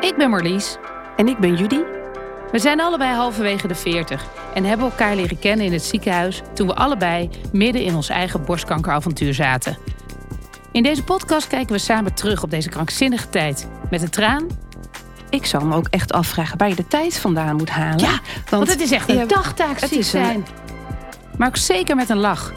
Ik ben Marlies. En ik ben Judy. We zijn allebei halverwege de 40 en hebben elkaar leren kennen in het ziekenhuis toen we allebei midden in ons eigen borstkankeravontuur zaten. In deze podcast kijken we samen terug op deze krankzinnige tijd. Met een traan. Ik zou me ook echt afvragen waar je de tijd vandaan moet halen. Ja, want, het is echt een Ja, dagtaak het ziek is een- zijn. Maar ook zeker met een lach.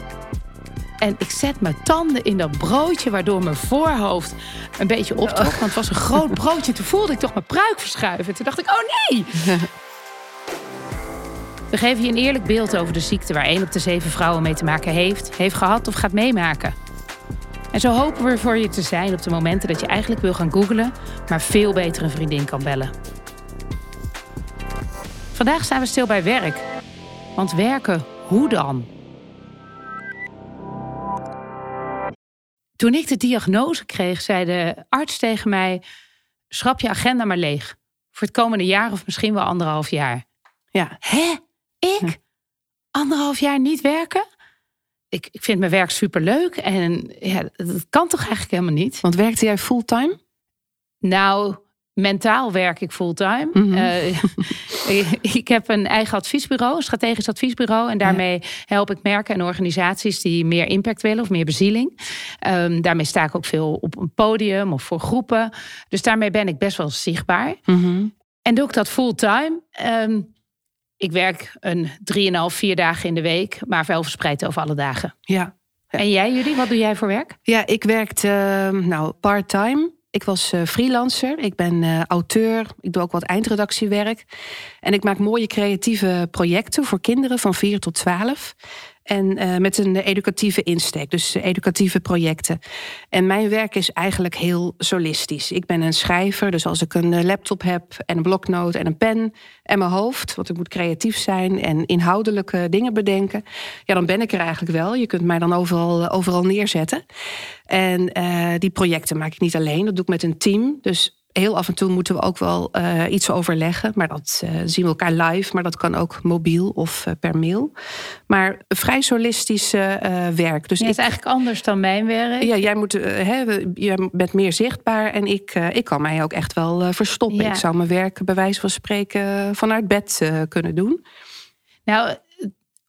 En ik zet mijn tanden in dat broodje waardoor mijn voorhoofd een beetje optrok. Want het was een groot broodje. Toen voelde ik toch mijn pruik verschuiven. Toen dacht ik, oh nee! We geven je een eerlijk beeld over de ziekte waar één op de zeven vrouwen mee te maken heeft, heeft gehad of gaat meemaken. En zo hopen we voor je te zijn op de momenten dat je eigenlijk wil gaan googlen, maar veel beter een vriendin kan bellen. Vandaag staan we stil bij werk. Want werken, hoe dan? Toen ik de diagnose kreeg, zei de arts tegen mij: schrap je agenda maar leeg. Voor het komende jaar of misschien wel anderhalf jaar. Ja. Hè? Ik? Anderhalf jaar niet werken? Ik, ik vind mijn werk superleuk en ja, dat kan toch eigenlijk helemaal niet? Want werkte jij fulltime? Nou, mentaal werk ik fulltime. Mhm. Eh, ik heb een eigen adviesbureau, een strategisch adviesbureau. En daarmee help ik merken en organisaties die meer impact willen of meer bezieling. Ehm, daarmee sta ik ook veel op een podium of voor groepen. Dus daarmee ben ik best wel zichtbaar. Mhm. En doe ik dat fulltime. Ehm ik werk een 3,5, 4 dagen in de week, maar wel verspreid over alle dagen. Ja. Ja. En jij, Judy, wat doe jij voor werk? Ja, ik werkte eh, nou part-time. Ik was eh, freelancer. Ik ben eh, auteur. Ik doe ook wat eindredactiewerk. En ik maak mooie creatieve projecten voor kinderen van 4 tot 12. En eh, met een educatieve insteek, dus eh, educatieve projecten. En mijn werk is eigenlijk heel solistisch. Ik ben een schrijver, dus als ik een eh, laptop heb en een bloknoot en een pen en mijn hoofd, want ik moet creatief zijn en inhoudelijke dingen bedenken, ja, dan ben ik er eigenlijk wel. Je kunt mij dan overal, overal neerzetten. En die projecten maak ik niet alleen, dat doe ik met een team. Dus heel af en toe moeten we ook wel eh, iets overleggen. Maar dat eh, zien we elkaar live, maar dat kan ook mobiel of eh, per mail. Maar vrij solistisch werk. Dus Ja, het is eigenlijk anders dan mijn werk. ja, jij, moet, hè, jij bent meer zichtbaar en ik, ik kan mij ook echt wel verstoppen. Ja. Ik zou mijn werk bij wijze van spreken vanuit bed kunnen doen. Nou,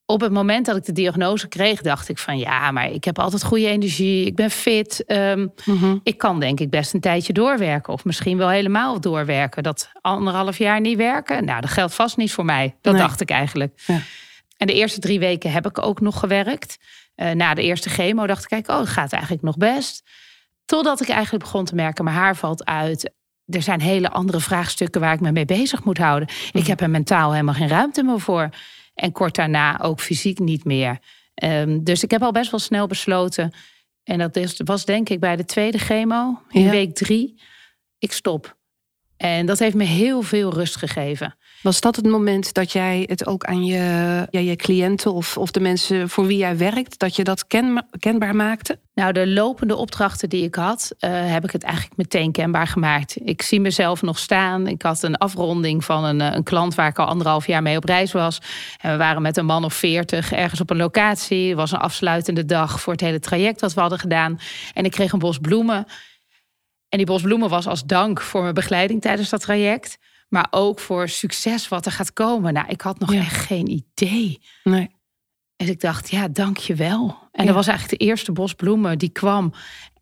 op het moment dat ik de diagnose kreeg, dacht ik van ja, maar ik heb altijd goede energie, ik ben fit. ehm, ik kan denk ik best een tijdje doorwerken. Of misschien wel helemaal doorwerken. Dat anderhalf jaar niet werken, nou, dat geldt vast niet voor mij. Dat Nee. dacht ik eigenlijk. Ja. En de eerste drie weken heb ik ook nog gewerkt. Eh, na de eerste chemo dacht ik, kijk, oh, het gaat eigenlijk nog best. Totdat ik eigenlijk begon te merken, mijn haar valt uit. Er zijn hele andere vraagstukken waar ik me mee bezig moet houden. Ik heb er mentaal helemaal geen ruimte meer voor. En kort daarna ook fysiek niet meer. Ehm, dus ik heb al best wel snel besloten. En dat is, was denk ik bij de tweede chemo, in Ja. week drie. Ik stop. En dat heeft me heel veel rust gegeven. Was dat het moment dat jij het ook aan je, ja, je cliënten of, of de mensen voor wie jij werkt, dat je dat ken, kenbaar maakte? Nou, de lopende opdrachten die ik had, eh, heb ik het eigenlijk meteen kenbaar gemaakt. Ik zie mezelf nog staan. Ik had een afronding van een, eh, een klant waar ik al anderhalf jaar mee op reis was. En we waren met een man of veertig ergens op een locatie. Het was een afsluitende dag voor het hele traject wat we hadden gedaan. En ik kreeg een bos bloemen. En die bos bloemen was als dank voor mijn begeleiding tijdens dat traject. Maar ook voor succes wat er gaat komen. Nou, ik had nog Ja. echt geen idee. Nee. En ik dacht, ja, dank je wel. En Ja. dat was eigenlijk de eerste bos bloemen die kwam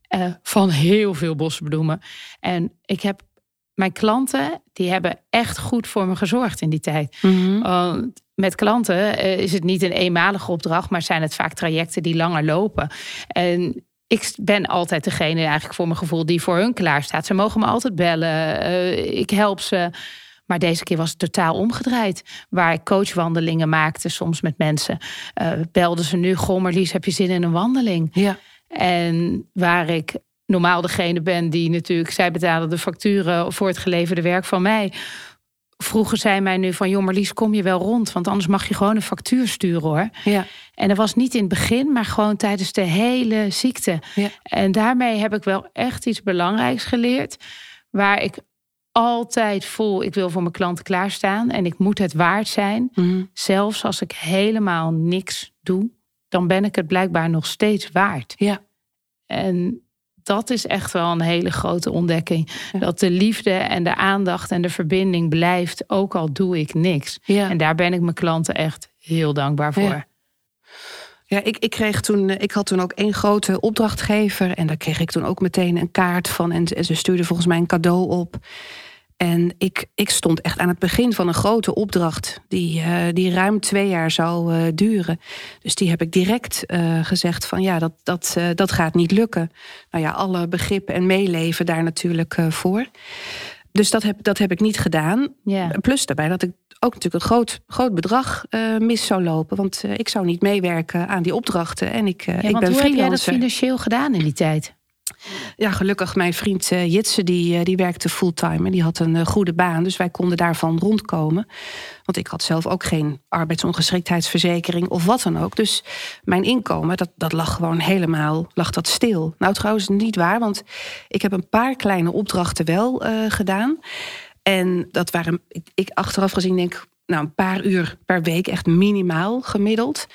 eh, van heel veel bosbloemen. En ik heb mijn klanten, die hebben echt goed voor me gezorgd in die tijd. Want met klanten eh, is het niet een eenmalige opdracht, maar zijn het vaak trajecten die langer lopen. En ik ben altijd degene, eigenlijk voor mijn gevoel, die voor hun klaar staat. Ze mogen me altijd bellen. eh, ik help ze. Maar deze keer was het totaal omgedraaid. Waar ik coachwandelingen maakte, soms met mensen, eh, belden ze nu: Goh, Marlies, heb je zin in een wandeling? Ja. En waar ik normaal degene ben die natuurlijk, zij betalen de facturen voor het geleverde werk van mij. Vroegen zij mij nu van, joh Marlies, kom je wel rond? Want anders mag je gewoon een factuur sturen hoor. Ja. En dat was niet in het begin, maar gewoon tijdens de hele ziekte. Ja. En daarmee heb ik wel echt iets belangrijks geleerd. Waar ik altijd voel, ik wil voor mijn klanten klaarstaan. En ik moet het waard zijn. Mhm. Zelfs als ik helemaal niks doe, dan ben ik het blijkbaar nog steeds waard. Ja. En dat is echt wel een hele grote ontdekking. Dat de liefde en de aandacht en de verbinding blijft, ook al doe ik niks. Ja. En daar ben ik mijn klanten echt heel dankbaar voor. Ja. Ja, ik, ik, kreeg toen, ik had toen ook één grote opdrachtgever. En daar kreeg ik toen ook meteen een kaart van. En, en ze stuurde volgens mij een cadeau op. En ik, ik stond echt aan het begin van een grote opdracht. Die, uh, die ruim twee jaar zou uh, duren. Dus die heb ik direct uh, gezegd van ja, dat, dat, dat gaat niet lukken. Nou ja, alle begrippen en meeleven daar natuurlijk voor. Dus dat heb, dat heb ik niet gedaan. Plus daarbij dat ik ook natuurlijk een groot, groot bedrag uh, mis zou lopen. Want uh, ik zou niet meewerken aan die opdrachten. En ik, uh, ja, ik ben hoe freelancer. heb jij dat financieel gedaan in die tijd? Ja, gelukkig mijn vriend Jitse, die, die werkte fulltime. En die had een goede baan. Dus wij konden daarvan rondkomen. Want ik had zelf ook geen arbeidsongeschiktheidsverzekering of wat dan ook. Dus mijn inkomen, dat, dat lag gewoon helemaal lag dat stil. Nou, trouwens niet waar. Want ik heb een paar kleine opdrachten wel gedaan. En dat waren, ik, ik achteraf gezien denk, nou, een paar uur per week, echt minimaal gemiddeld.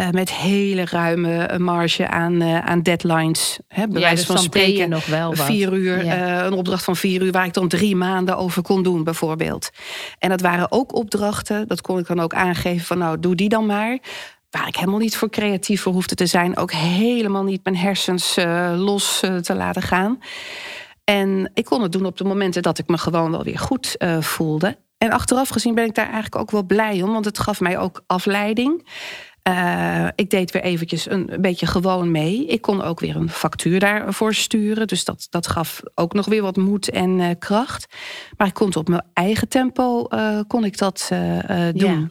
Uh, met hele ruime marge aan, uh, aan deadlines. Hè, bij ja, wijze dus van spreken. nog wel wat. Vier uur, Ja. uh, een opdracht van vier uur, waar ik dan drie maanden over kon doen, bijvoorbeeld. En dat waren ook opdrachten, dat kon ik dan ook aangeven van, nou, doe die dan maar. Waar ik helemaal niet voor creatief voor hoefde te zijn. Ook helemaal niet mijn hersens los te laten gaan. En ik kon het doen op de momenten dat ik me gewoon wel weer goed voelde. En achteraf gezien ben ik daar eigenlijk ook wel blij om, want het gaf mij ook afleiding. Uh, ik deed weer eventjes een, een, beetje gewoon mee. Ik kon ook weer een factuur daarvoor sturen. Dus dat, dat gaf ook nog weer wat moed en uh, kracht. Maar ik kon het op mijn eigen tempo uh, kon ik dat doen. Ja.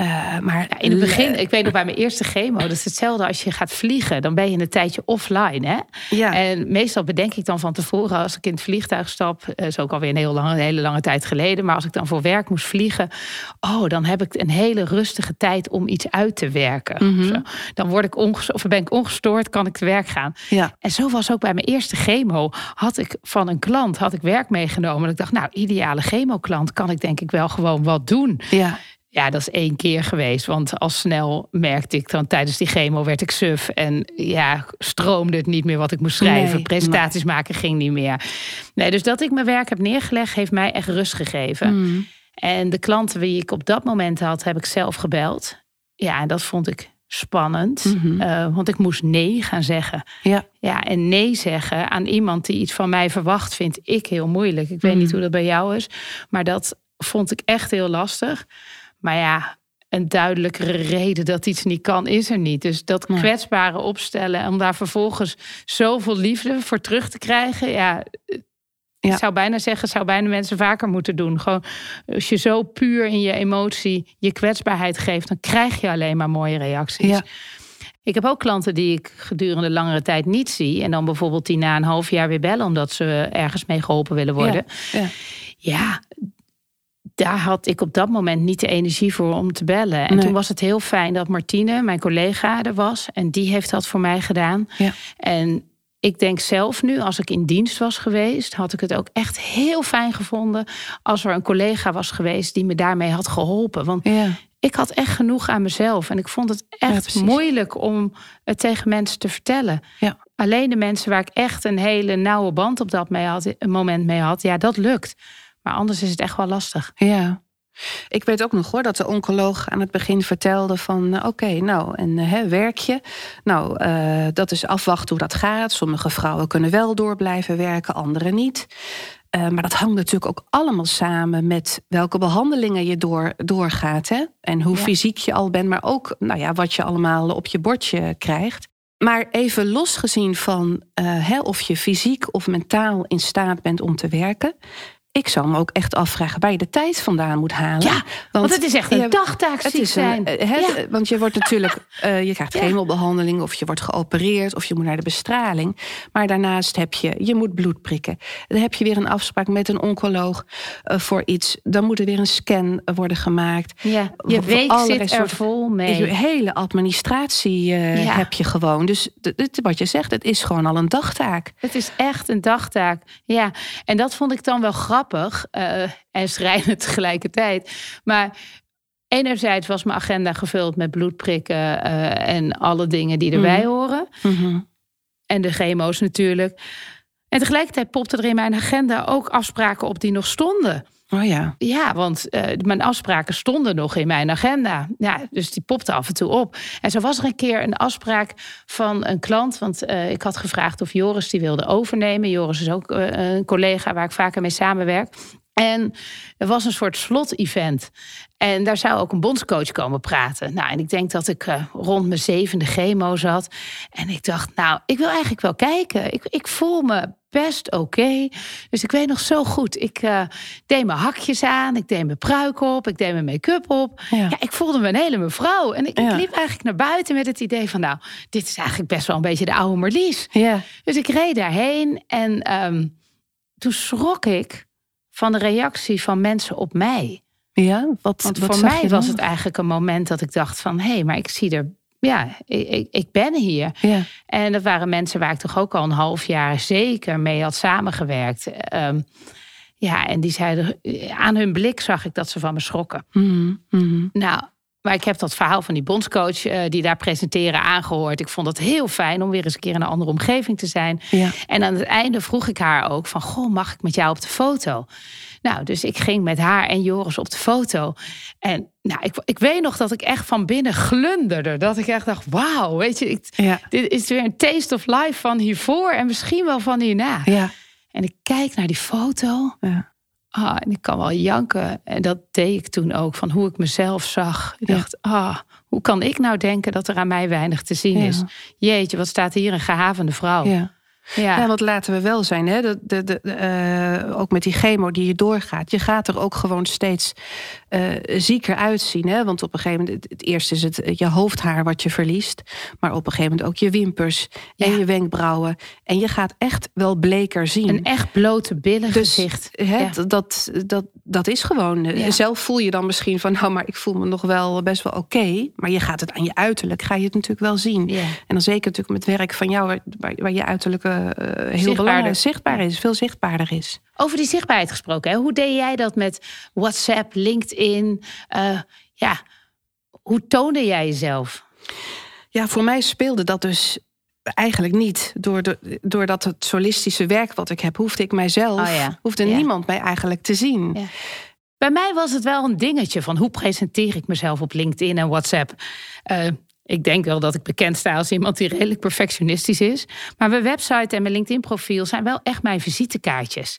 Uh, maar ja, in het begin, ik weet nog bij mijn eerste chemo, dat is hetzelfde als je gaat vliegen. Dan ben je een tijdje offline. Hè? Ja. En meestal bedenk ik dan van tevoren, als ik in het vliegtuig stap, uh, is ook alweer een, heel lang, een hele lange tijd geleden. Maar als ik dan voor werk moest vliegen, oh, dan heb ik een hele rustige tijd om iets uit te werken. Mm -hmm. Dan word ik of ben ik ongestoord, kan ik te werk gaan. Ja. En zo was ook bij mijn eerste chemo. Had ik van een klant had ik werk meegenomen. En ik dacht, nou, ideale chemoklant kan ik denk ik wel gewoon wat doen. Ja. Ja, dat is één keer geweest. Want al snel merkte ik dan tijdens die chemo werd ik suf. En ja, stroomde het niet meer wat ik moest schrijven. Nee, Presentaties maar... maken ging niet meer. Nee, dus dat ik mijn werk heb neergelegd, heeft mij echt rust gegeven. Mm. En de klanten die ik op dat moment had, heb ik zelf gebeld. Ja, en dat vond ik spannend. Mm -hmm. uh, want ik moest nee gaan zeggen. Ja. ja, en nee zeggen aan iemand die iets van mij verwacht, vind ik heel moeilijk. Ik weet Mm. niet hoe dat bij jou is. Maar dat vond ik echt heel lastig. Maar ja, een duidelijkere reden dat iets niet kan, is er niet. Dus dat kwetsbare opstellen, om daar vervolgens zoveel liefde voor terug te krijgen. Ja, Ja. ik zou bijna zeggen, zou bijna mensen vaker moeten doen. Gewoon, als je zo puur in je emotie je kwetsbaarheid geeft, dan krijg je alleen maar mooie reacties. Ja. Ik heb ook klanten die ik gedurende langere tijd niet zie. En dan bijvoorbeeld die na een half jaar weer bellen, omdat ze ergens mee geholpen willen worden. Ja. Ja, daar had ik op dat moment niet de energie voor om te bellen. En Nee. toen was het heel fijn dat Martine, mijn collega, er was. En die heeft dat voor mij gedaan. Ja. En ik denk zelf nu, als ik in dienst was geweest, had ik het ook echt heel fijn gevonden als er een collega was geweest die me daarmee had geholpen. Want Ja. ik had echt genoeg aan mezelf. En ik vond het echt moeilijk om het tegen mensen te vertellen. Ja. Alleen de mensen waar ik echt een hele nauwe band op dat mee had, een moment mee had, ja, dat lukt. Maar anders is het echt wel lastig. Ja. Ik weet ook nog hoor dat de oncoloog aan het begin vertelde van uh, oké, nou en uh, hè, werk je. Nou, uh, dat is afwachten hoe dat gaat. Sommige vrouwen kunnen wel door blijven werken, andere niet. Uh, maar dat hangt natuurlijk ook allemaal samen met welke behandelingen je door, doorgaat. Hè? En hoe Ja. fysiek je al bent, maar ook nou ja, wat je allemaal op je bordje krijgt. Maar even losgezien van uh, hè, of je fysiek of mentaal in staat bent om te werken. Ik zou me ook echt afvragen waar je de tijd vandaan moet halen. Ja, Want het is echt een dagtaak ziek een, zijn. eh, het, Ja. Want je wordt natuurlijk, eh, je krijgt chemobehandeling of je wordt geopereerd of je moet naar de bestraling. Maar daarnaast heb je, je moet bloed prikken. Dan heb je weer een afspraak met een oncoloog eh, voor iets. Dan moet er weer een scan worden gemaakt. Ja, je week zit er vol mee. Je hele administratie Ja. heb je gewoon. Dus dit- wat je zegt, het is gewoon al een dagtaak. Het is echt een dagtaak. Ja, en dat vond ik dan wel grappig eh, en schrijnend tegelijkertijd. Maar enerzijds was mijn agenda gevuld met bloedprikken eh, en alle dingen die erbij Mhm. horen. En de chemo's natuurlijk. En tegelijkertijd popte er in mijn agenda ook afspraken op die nog stonden. Oh ja. Ja, want uh, mijn afspraken stonden nog in mijn agenda. Ja, dus die popte af en toe op. En zo was er een keer een afspraak van een klant. Want uh, ik had gevraagd of Joris die wilde overnemen. Joris is ook uh, een collega waar ik vaker mee samenwerk. En er was een soort slot-event. En daar zou ook een bondscoach komen praten. Nou, en ik denk dat ik rond mijn zevende chemo zat. En ik dacht, nou, ik wil eigenlijk wel kijken. Ik, ik voel me best oké. Dus ik weet nog zo goed. Ik uh, deed mijn hakjes aan. Ik deed mijn pruik op. Ik deed mijn make-up op. Ja. ja. ik voelde me een hele mevrouw. En ik, ja. ik, liep eigenlijk naar buiten met het idee van... nou, dit is eigenlijk best wel een beetje de oude Marlies. Ja. Dus ik reed daarheen. En um, toen schrok ik van de reactie van mensen op mij. Ja, wat, Want wat voor mij was het eigenlijk een moment dat ik dacht van... hé, hey, maar ik zie er... Ja, ik, ik ben hier. Ja. En dat waren mensen waar ik toch ook al een half jaar zeker mee had samengewerkt. Um, ja, en die zeiden... Aan hun blik zag ik dat ze van me schrokken. Mm -hmm. Nou, maar ik heb dat verhaal van die bondscoach uh, die daar presenteren aangehoord. Ik vond het heel fijn om weer eens een keer in een andere omgeving te zijn. Ja. En aan het einde vroeg ik haar ook van... Goh, mag ik met jou op de foto? Nou, dus ik ging met haar en Joris op de foto. En nou, ik, ik weet nog dat ik echt van binnen glunderde. Dat ik echt dacht, wauw, weet je... Ik, ja. dit is weer een taste of life van hiervoor... en misschien wel van hierna. Ja. En ik kijk naar die foto... Ja. Ah, en ik kan wel janken. En dat deed ik toen ook, van hoe ik mezelf zag. Ik dacht, ah, hoe kan ik nou denken dat er aan mij weinig te zien is? Jeetje, wat staat hier een gehavende vrouw. Ja. Ja. Ja, want laten we wel zijn, hè? De, de, eh, ook met die chemo die je doorgaat. Je gaat er ook gewoon steeds eh, zieker uitzien. Hè? Want op een gegeven moment, het, het eerste is het je hoofdhaar wat je verliest. Maar op een gegeven moment ook je wimpers en Ja. je wenkbrauwen. En je gaat echt wel bleker zien. Een echt blote billen Dus gezicht. hè, Ja. dat, dat, dat, is gewoon. eh, Ja. Zelf voel je dan misschien van, nou, maar ik voel me nog wel best wel oké. Maar je gaat het aan je uiterlijk, ga je het natuurlijk wel zien. En dan zeker natuurlijk met werk van jou, waar, je uiterlijk eh, heel Zichtbaarder. belangrijk zichtbaar is, veel zichtbaarder is. Over die zichtbaarheid gesproken, hè? hoe deed jij dat met WhatsApp, LinkedIn? Eh, ja, hoe toonde jij jezelf? Ja, voor mij speelde dat dus eigenlijk niet. Door de, doordat het solistische werk wat ik heb, hoefde ik mijzelf, Oh ja. hoefde Ja. niemand mij eigenlijk te zien. Ja. Bij mij was het wel een dingetje van hoe presenteer ik mezelf op LinkedIn en WhatsApp. Eh, ik denk wel dat ik bekend sta als iemand die redelijk perfectionistisch is. Maar mijn website en mijn LinkedIn-profiel zijn wel echt mijn visitekaartjes.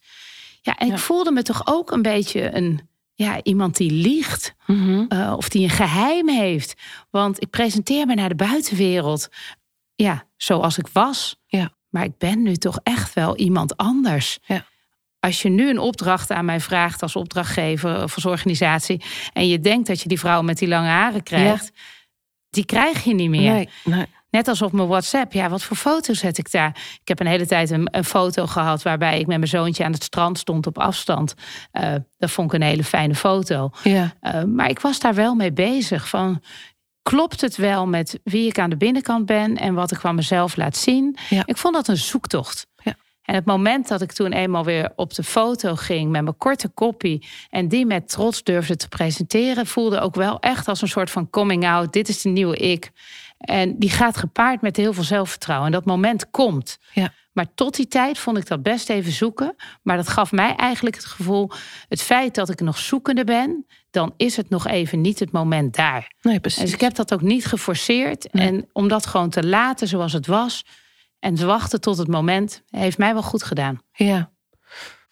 Ja, en Ja. ik voelde me toch ook een beetje een, ja, iemand die liegt. Mhm. eh, of die een geheim heeft. Want ik presenteer me naar de buitenwereld. Ja, zoals ik was. Ja. Maar ik ben nu toch echt wel iemand anders. Ja. Als je nu een opdracht aan mij vraagt als opdrachtgever of als organisatie. en je denkt dat je die vrouw met die lange haren krijgt. die krijg je niet meer. Nee, nee. Net als op mijn WhatsApp. Ja, wat voor foto's zet ik daar? Ik heb een hele tijd een, een foto gehad waarbij ik met mijn zoontje aan het strand stond op afstand. Eh, dat vond ik een hele fijne foto. Ja. Uh, maar ik was daar wel mee bezig. Van, klopt het wel met wie ik aan de binnenkant ben en wat ik van mezelf laat zien? Ja. Ik vond dat een zoektocht. Ja. En het moment dat ik toen eenmaal weer op de foto ging met mijn korte koppie en die met trots durfde te presenteren, voelde ook wel echt als een soort van coming out. Dit is de nieuwe ik. En die gaat gepaard met heel veel zelfvertrouwen. En dat moment komt. Ja. Maar tot die tijd vond ik dat best even zoeken. Maar dat gaf mij eigenlijk het gevoel, het feit dat ik nog zoekende ben, dan is het nog even niet het moment daar. Nee, precies. Dus ik heb dat ook niet geforceerd. Nee. En om dat gewoon te laten zoals het was en te wachten tot het moment, heeft mij wel goed gedaan. Ja.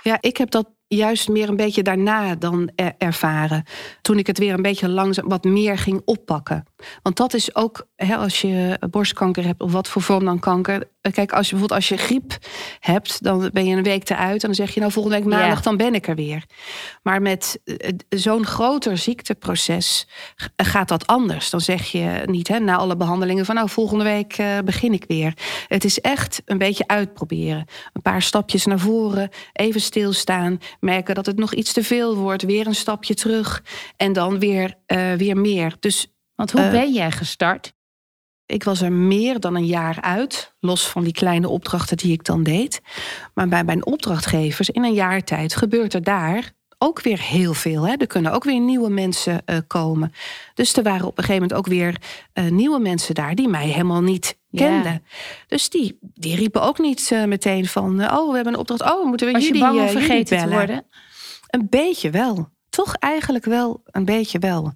ja, ik heb dat juist meer een beetje daarna dan er- ervaren. Toen ik het weer een beetje langzaam wat meer ging oppakken. Want dat is ook, hè, als je borstkanker hebt of wat voor vorm dan kanker. Kijk, als je bijvoorbeeld als je griep hebt, dan ben je een week eruit. En dan zeg je nou volgende week maandag, Ja. dan ben ik er weer. Maar met eh, zo'n groter ziekteproces gaat dat anders. Dan zeg je niet hè, na alle behandelingen van nou volgende week eh, begin ik weer. Het is echt een beetje uitproberen. Een paar stapjes naar voren, even stilstaan, merken dat het nog iets te veel wordt, weer een stapje terug en dan weer, eh, weer meer. Dus Want hoe Eh, ben jij gestart? ik was er meer dan een jaar uit, los van die kleine opdrachten die ik dan deed. Maar bij mijn opdrachtgevers in een jaar tijd gebeurt er daar ook weer heel veel. Hè? Er kunnen ook weer nieuwe mensen uh, komen. Dus er waren op een gegeven moment ook weer uh, nieuwe mensen daar die mij helemaal niet kenden. Ja. Dus die, die riepen ook niet uh, meteen van: Oh, we hebben een opdracht. Oh, moeten we Was jullie, je bang om vergeten te worden? Een beetje wel. Toch eigenlijk wel een beetje wel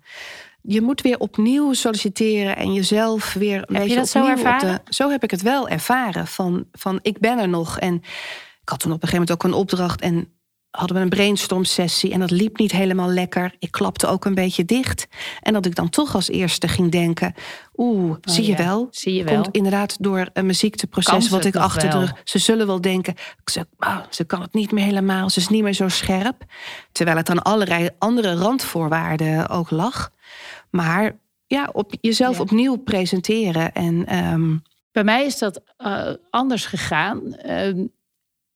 je moet weer opnieuw solliciteren en jezelf weer een heb beetje je dat opnieuw zo ervaren? De, zo heb ik het wel ervaren. Van, van ik ben er nog. En ik had toen op een gegeven moment ook een opdracht en hadden we een brainstorm sessie en dat liep niet helemaal lekker. Ik klapte ook een beetje dicht. En dat ik dan toch als eerste ging denken: oeh, oh, zie je wel? Zie je wel? Komt inderdaad door mijn ziekteproces wat ik achter de rug. Ze zullen wel denken: ze, oh, ze kan het niet meer helemaal, ze is niet meer zo scherp. Terwijl het aan allerlei andere randvoorwaarden ook lag. Maar ja, op jezelf ja. opnieuw presenteren. En, um... Bij mij is dat uh, anders gegaan. Uh,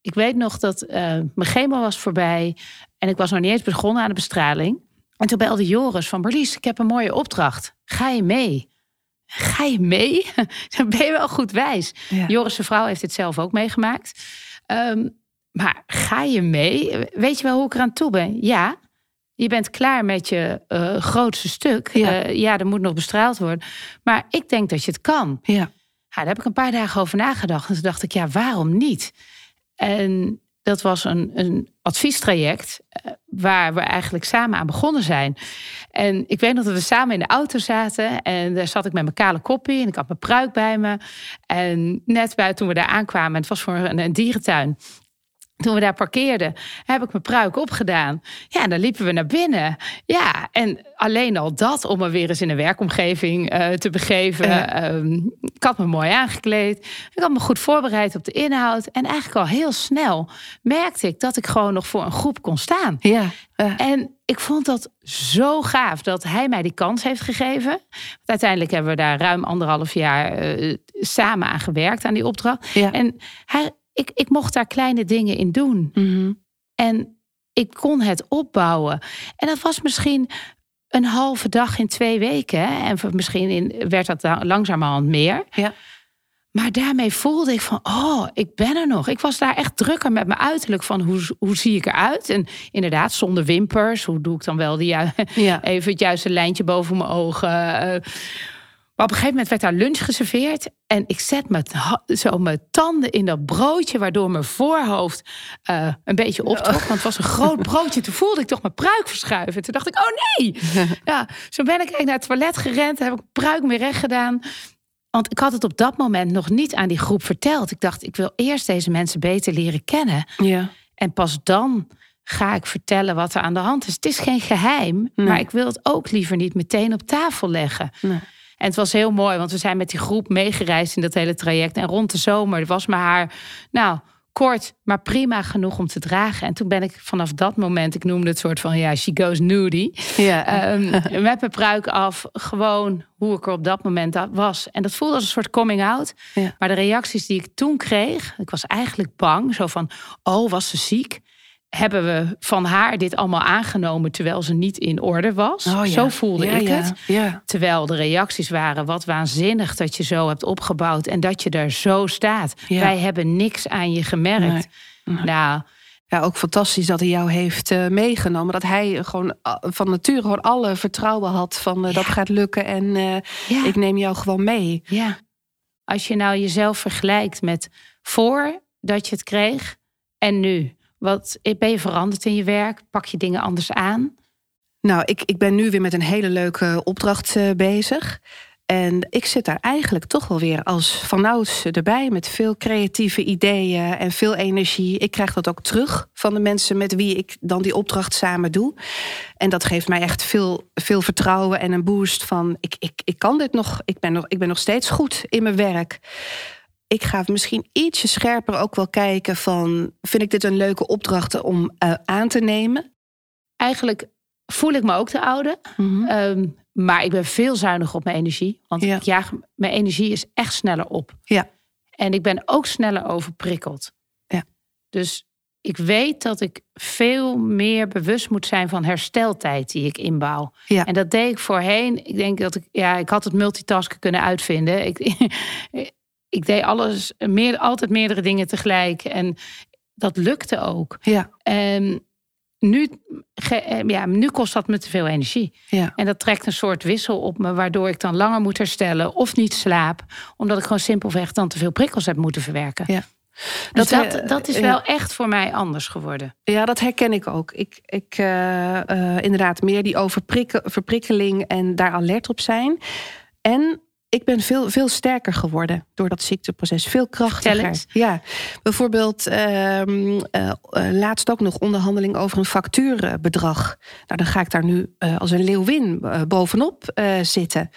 ik weet nog dat uh, mijn chemo was voorbij. En ik was nog niet eens begonnen aan de bestraling. En toen belde Joris van Berlies, ik heb een mooie opdracht. Ga je mee? Ga je mee? Dan ben je wel goed wijs. Ja. Joris' vrouw heeft dit zelf ook meegemaakt. Um, maar ga je mee? Weet je wel hoe ik eraan toe ben? Ja, je bent klaar met je uh, grootste stuk. Ja. Uh, ja, er moet nog bestraald worden. Maar ik denk dat je het kan. Ja. ja. daar heb ik een paar dagen over nagedacht. En toen dacht ik, ja, waarom niet? En dat was een, een adviestraject uh, waar we eigenlijk samen aan begonnen zijn. En ik weet nog dat we samen in de auto zaten. En daar zat ik met mijn kale koppie en ik had mijn pruik bij me. En net bij toen we daar aankwamen, het was voor een dierentuin toen we daar parkeerden, heb ik mijn pruik opgedaan. Ja, en dan liepen we naar binnen. Ja, en alleen al dat om me weer eens in een werkomgeving uh, te begeven. Uh. Um, ik had me mooi aangekleed. Ik had me goed voorbereid op de inhoud. En eigenlijk al heel snel merkte ik dat ik gewoon nog voor een groep kon staan. Ja. Uh. En ik vond dat zo gaaf dat hij mij die kans heeft gegeven. Want uiteindelijk hebben we daar ruim anderhalf jaar samen aan gewerkt, aan die opdracht. Ja. En hij, ik, ik mocht daar kleine dingen in doen. Mm -hmm. En ik kon het opbouwen. En dat was misschien een halve dag in twee weken. Hè? En misschien in, werd dat langzamerhand meer. Ja. Maar daarmee voelde ik van, oh, ik ben er nog. Ik was daar echt drukker met mijn uiterlijk van hoe, hoe zie ik eruit? En inderdaad, zonder wimpers. Hoe doe ik dan wel die, ja. even het juiste lijntje boven mijn ogen? Maar op een gegeven moment werd daar lunch geserveerd. En ik zet met zo mijn tanden in dat broodje, waardoor mijn voorhoofd uh, een beetje optrok. Want het was een groot broodje. Toen voelde ik toch mijn pruik verschuiven. Toen dacht ik, oh nee! Ja, zo ben ik eigenlijk naar het toilet gerend. Heb ik mijn pruik weer recht gedaan. Want ik had het op dat moment nog niet aan die groep verteld. Ik dacht, ik wil eerst deze mensen beter leren kennen. Ja. En pas dan ga ik vertellen wat er aan de hand is. Het is geen geheim, nee. maar ik wil het ook liever niet meteen op tafel leggen. Nee. En het was heel mooi, want we zijn met die groep meegereisd in dat hele traject. En rond de zomer was mijn haar, nou, kort, maar prima genoeg om te dragen. En toen ben ik vanaf dat moment, ik noemde het soort van, ja, she goes nudie. Ja. Um, met mijn pruik af, gewoon hoe ik er op dat moment was. En dat voelde als een soort coming out. Ja. Maar de reacties die ik toen kreeg, ik was eigenlijk bang. Zo van, oh, was ze ziek? Hebben we van haar dit allemaal aangenomen terwijl ze niet in orde was. Oh, ja. Zo voelde ja, ik ja. het. Ja. Terwijl de reacties waren wat waanzinnig dat je zo hebt opgebouwd en dat je daar zo staat. Wij hebben niks aan je gemerkt. Nee. Nee. Nou, ja, ook fantastisch dat hij jou heeft uh, meegenomen. Dat hij gewoon uh, van nature gewoon alle vertrouwen had van uh, dat gaat lukken en ik neem jou gewoon mee. Ja. Als je nou jezelf vergelijkt met voor dat je het kreeg en nu. Wat ben je veranderd in je werk? Pak je dingen anders aan? Nou, ik, ik ben nu weer met een hele leuke opdracht uh, bezig. En ik zit daar eigenlijk toch wel weer als vanouds erbij met veel creatieve ideeën en veel energie. Ik krijg dat ook terug van de mensen met wie ik dan die opdracht samen doe. En dat geeft mij echt veel, veel vertrouwen en een boost van ik, ik, ik kan dit nog ik, ben nog. ik ben nog steeds goed in mijn werk ik ga misschien ietsje scherper ook wel kijken van... vind ik dit een leuke opdracht om uh, aan te nemen? Eigenlijk voel ik me ook de oude. Mhm. Mm -hmm. um, maar ik ben veel zuiniger op mijn energie. Want ja. ik jaag, mijn energie is echt sneller op. Ja. En ik ben ook sneller overprikkeld. Ja. Dus ik weet dat ik veel meer bewust moet zijn van hersteltijd die ik inbouw. Ja. En dat deed ik voorheen. Ik denk dat ik, ja, ik had het multitasken kunnen uitvinden. Ik, ik deed alles, meer, altijd meerdere dingen tegelijk. En dat lukte ook. Ja. En nu, eh, ja, nu kost dat me te veel energie. Ja. En dat trekt een soort wissel op me, waardoor ik dan langer moet herstellen of niet slaap, omdat ik gewoon simpelweg dan te veel prikkels heb moeten verwerken. Ja. Dus Dat, dat, eh, dat is ja. wel echt voor mij anders geworden. Ja, dat herken ik ook. Ik, ik eh, inderdaad meer die overprikkeling en daar alert op zijn. En ik ben veel, veel sterker geworden door dat ziekteproces. Veel krachtiger. Ja, bijvoorbeeld ehm, eh, eh, laatst ook nog onderhandeling over een factuurbedrag. Nou, dan ga ik daar nu eh, als een leeuwin bovenop zitten.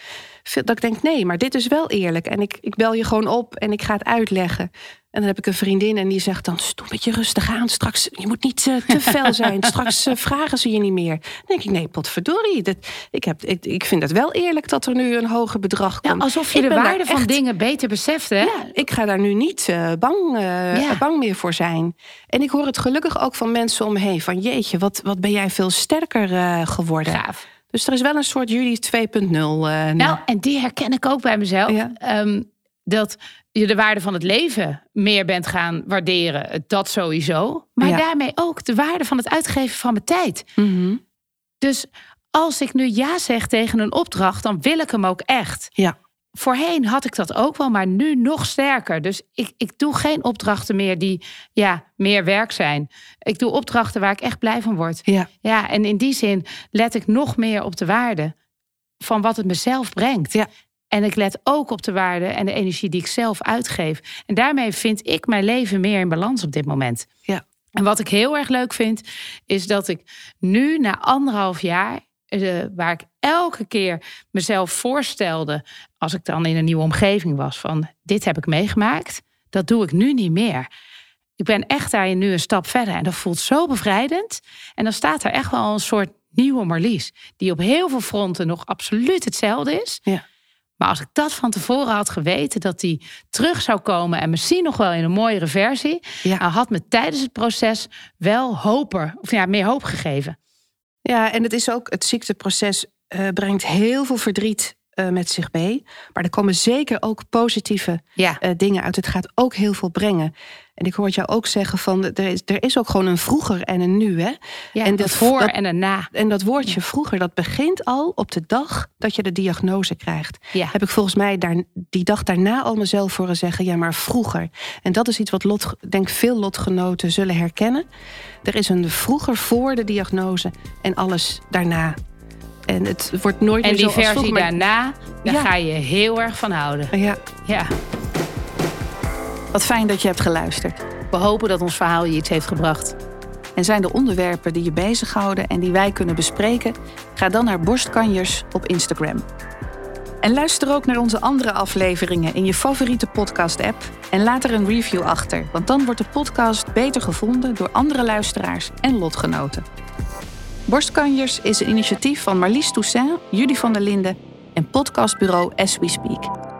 Dat ik denk, nee, maar dit is wel eerlijk. En ik, ik bel je gewoon op en ik ga het uitleggen. En dan heb ik een vriendin en die zegt dan... doe een beetje rustig aan, straks, je moet niet eh, te fel zijn. Straks eh, vragen ze je niet meer. Dan denk ik, nee, potverdorie. Dat, ik, heb, ik, ik vind het wel eerlijk dat er nu een hoger bedrag Ja, komt. alsof je Ik de waarde van echt- dingen beter beseft, hè? ja, ik ga daar nu niet eh, bang, Ja. bang meer voor zijn. En ik hoor het gelukkig ook van mensen om me heen. Van jeetje, wat, wat ben jij veel sterker geworden. Gaaf. Dus er is wel een soort jullie 2.0. eh, nu. Nou, en die herken ik ook bij mezelf. Ja. Ehm, dat je de waarde van het leven meer bent gaan waarderen. Dat sowieso. Maar Ja. daarmee ook de waarde van het uitgeven van mijn tijd. Mhm. Dus als ik nu ja zeg tegen een opdracht, dan wil ik hem ook echt. Ja. Voorheen had ik dat ook wel, maar nu nog sterker. Dus ik, ik doe geen opdrachten meer die ja, meer werk zijn. Ik doe opdrachten waar ik echt blij van word. Ja. Ja, en in die zin let ik nog meer op de waarde van wat het mezelf brengt. Ja. En ik let ook op de waarde en de energie die ik zelf uitgeef. En daarmee vind ik mijn leven meer in balans op dit moment. Ja. En wat ik heel erg leuk vind, is dat ik nu na anderhalf jaar, eh, waar ik elke keer mezelf voorstelde, als ik dan in een nieuwe omgeving was, van dit heb ik meegemaakt, dat doe ik nu niet meer. Ik ben echt daarin nu een stap verder en dat voelt zo bevrijdend. En dan staat er echt wel een soort nieuwe Marlies, die op heel veel fronten nog absoluut hetzelfde is. Ja. Maar als ik dat van tevoren had geweten, dat die terug zou komen en misschien nog wel in een mooiere versie, Ja. dan had me tijdens het proces wel hoper, of ja, meer hoop gegeven. Ja, en het is ook, het ziekteproces eh, brengt heel veel verdriet eh, met zich mee. Maar er komen zeker ook positieve Ja, eh, dingen uit. Het gaat ook heel veel brengen. En ik hoor het jou ook zeggen van er is, er is ook gewoon een vroeger en een nu. Hè? ja en dat- dat voor dat- en een na. En dat woordje vroeger, dat begint al op de dag dat je de diagnose krijgt. Ja. Heb ik volgens mij daar, die dag daarna al mezelf horen zeggen, ja maar vroeger. En dat is iets wat lot, denk veel lotgenoten zullen herkennen. Er is een vroeger voor de diagnose en alles daarna. En het wordt nooit En meer die zo als versie vroeger. maar- daarna, daar Ja. ga je heel erg van houden. Ja, Ja. Wat fijn dat je hebt geluisterd. We hopen dat ons verhaal je iets heeft gebracht. En zijn er onderwerpen die je bezighouden en die wij kunnen bespreken? Ga dan naar Borstkanjers op Instagram. En luister ook naar onze andere afleveringen in je favoriete podcast-app en laat er een review achter, want dan wordt de podcast beter gevonden door andere luisteraars en lotgenoten. Borstkanjers is een initiatief van Marlies Toussaint, Judy van der Linden en podcastbureau As We Speak.